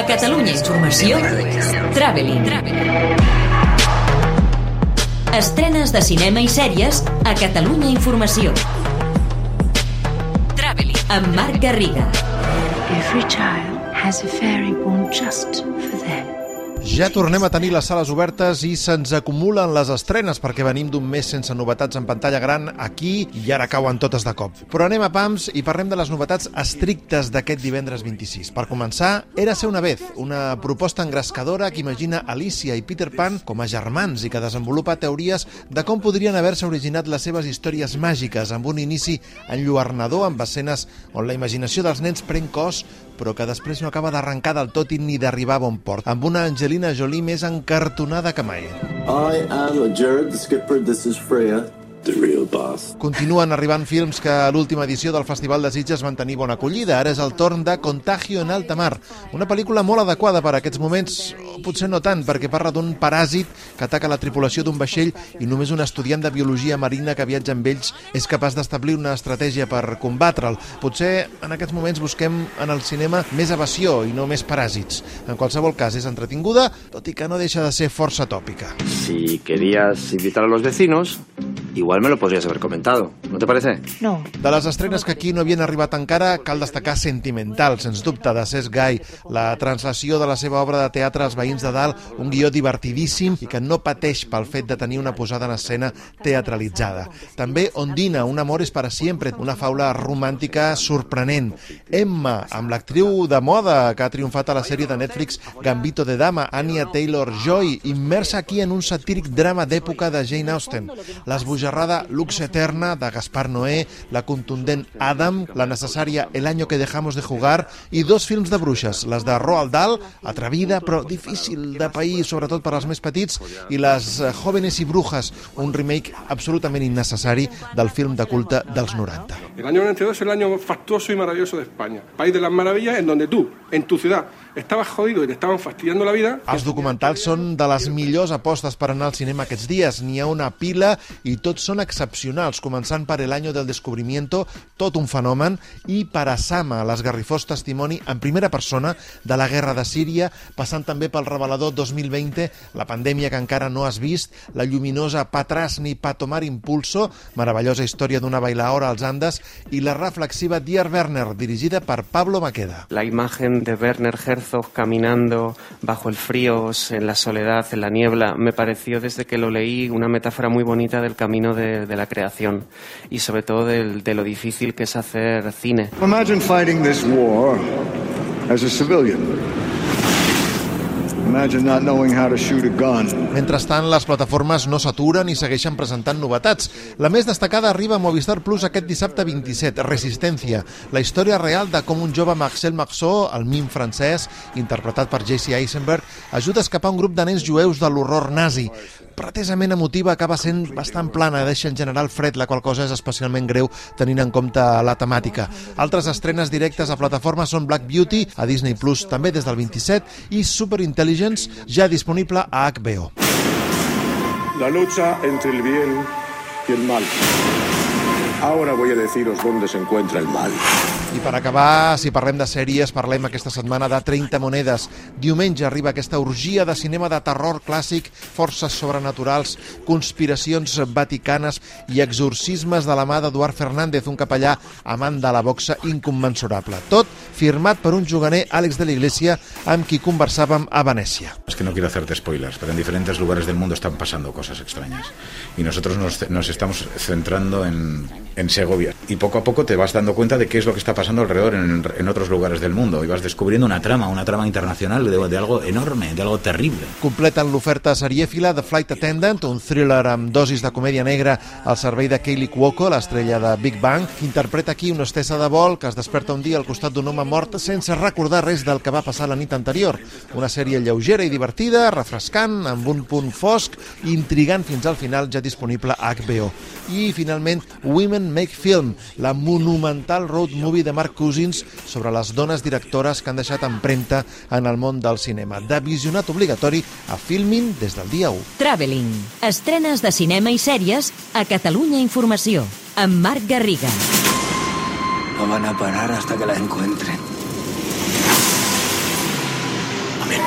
A Catalunya Informació, Traveling. Estrenes de cinema i sèries a Catalunya Informació. Traveling. Amb Marc Garriga. Every child has a fairy born just. Ja tornem a tenir les sales obertes i se'ns acumulen les estrenes perquè venim d'un mes sense novetats en pantalla gran aquí i ara cauen totes de cop. Però anem a pams i parlem de les novetats estrictes d'aquest divendres 26. Per començar, Era ser una vez, una proposta engrescadora que imagina Alicia i Peter Pan com a germans i que desenvolupa teories de com podrien haver-se originat les seves històries màgiques amb un inici enlluernador amb escenes on la imaginació dels nens pren cos però que després no acaba d'arrencar del tot i ni d'arribar a bon port, amb una Angelina Jolie més encartonada que mai. I am Jared the Skipper. This is Freya, the real boss. Continuen arribant films que a l'última edició del Festival de Sitges van tenir bona acollida. Ara és el torn de Contagio en alta mar, una pel·lícula molt adequada per a aquests moments, o potser no tant, perquè parla d'un paràsit que ataca la tripulació d'un vaixell i només un estudiant de biologia marina que viatja amb ells és capaç d'establir una estratègia per combatre'l. Potser en aquests moments busquem en el cinema més evasió i no més paràsits. En qualsevol cas, és entretinguda, tot i que no deixa de ser força tòpica. Si querías invitar a los vecinos, igual me lo podrías haber comentado. ¿No te parece? No. De les estrenes que aquí no havien arribat encara, cal destacar Sentimental, sens dubte, de Cesc Gai, la translació de la seva obra de teatre als veïns de dalt, un guió divertidíssim i que no pateix pel fet de tenir una posada en escena teatralitzada. També Ondina, un amor és para sempre, una faula romàntica sorprenent. Emma, amb l'actriu de moda que ha triomfat a la sèrie de Netflix Gambito de Dama, Anya Taylor-Joy, immersa aquí en un satíric drama d'època de Jane Austen. L'esbojarrada Lux Eterna de Gaspar Noé, la contundent Adam, la necessària El año que dejamos de jugar i dos films de bruixes, les de Roald Dahl, atrevida però difícil de pair, sobretot per als més petits, i les eh, Jóvenes i Brujas, un remake absolutament innecessari del film de culte dels 90. El año 92 es el año fastuoso y maravilloso de España. País de las maravillas en donde tú, en tu ciudad, estabas jodido y te estaban fastidiando la vida. Els documentals són de les millors apostes per anar al cinema aquests dies. N'hi ha una pila i tots són excepcionals, començant per El año del descubrimiento, tot un fenomen, i Parasama, l'esgarrifós testimoni en primera persona de la guerra de Síria, passant també pel revelador 2020, la pandèmia que encara no has vist, la lluminosa Patrasni Patomar Impulso, meravellosa història d'una bailaora als Andes, i la reflexiva Dear Werner, dirigida per Pablo Maqueda. La imagen de Werner Herzog caminando bajo el frío, en la soledad, en la niebla, me pareció desde que lo leí una metáfora muy bonita del camino de, de la creación y sobre todo del- de lo difícil que es hacer cine. Fighting this war as a civilian. Imagine not knowing how to shoot a gun. Mentrestant, les plataformes no s'aturen i segueixen presentant novetats. La més destacada arriba a Movistar Plus aquest dissabte 27, Resistència, la història real de com un jove Marcel Marceau, el mim francès, interpretat per Jesse Eisenberg, ajuda a escapar un grup de nens jueus de l'horror nazi. Pretesament emotiva, acaba sent bastant plana, deixa en general fred, la qual cosa és especialment greu tenint en compte la temàtica. Altres estrenes directes a plataformes són Black Beauty, a Disney Plus també des del 27, i Superintelligence, ja disponible a HBO. La lucha entre el bien y el mal. Ahora voy a deciros dónde se encuentra el mal. I per acabar, si parlem de sèries, parlem aquesta setmana de 30 monedes. Diumenge arriba aquesta orgia de cinema de terror clàssic, forces sobrenaturals, conspiracions vaticanes i exorcismes de la mà d'Eduard Fernández, un capellà amant de la boxa incommensurable. Tot firmat per un juganer, Àlex de la Iglesia, amb qui conversàvem a Venècia. Es que no quiero hacerte spoilers, pero en diferentes lugares del mundo están pasando cosas extrañas. Y nosotros nos, nos estamos centrando en, en Segovia. Y poco a poco te vas dando cuenta de qué es lo que está pasando alrededor en, en otros lugares del mundo. Y vas descubriendo una trama, una trama internacional de, de algo enorme, de algo terrible. Completen l'oferta serièfila de Flight Attendant, un thriller amb dosis de comèdia negra al servei de Kaylee Cuoco, l'estrella de Big Bang, que interpreta aquí una hostessa de vol que es desperta un dia al costat d'un home mort sense recordar res del que va passar la nit anterior. Una sèrie lleugera i divertida, refrescant, amb un punt fosc intrigant fins al final, ja disponible a HBO. I, finalment, Women Make Film, la monumental road movie de Marc Cousins sobre les dones directores que han deixat empremta en el món del cinema. De visionat obligatori a Filmin des del dia 1. Traveling. Estrenes de cinema i sèries a Catalunya Informació. Amb Marc Garriga. No van a parar hasta que la encuentren. Amén.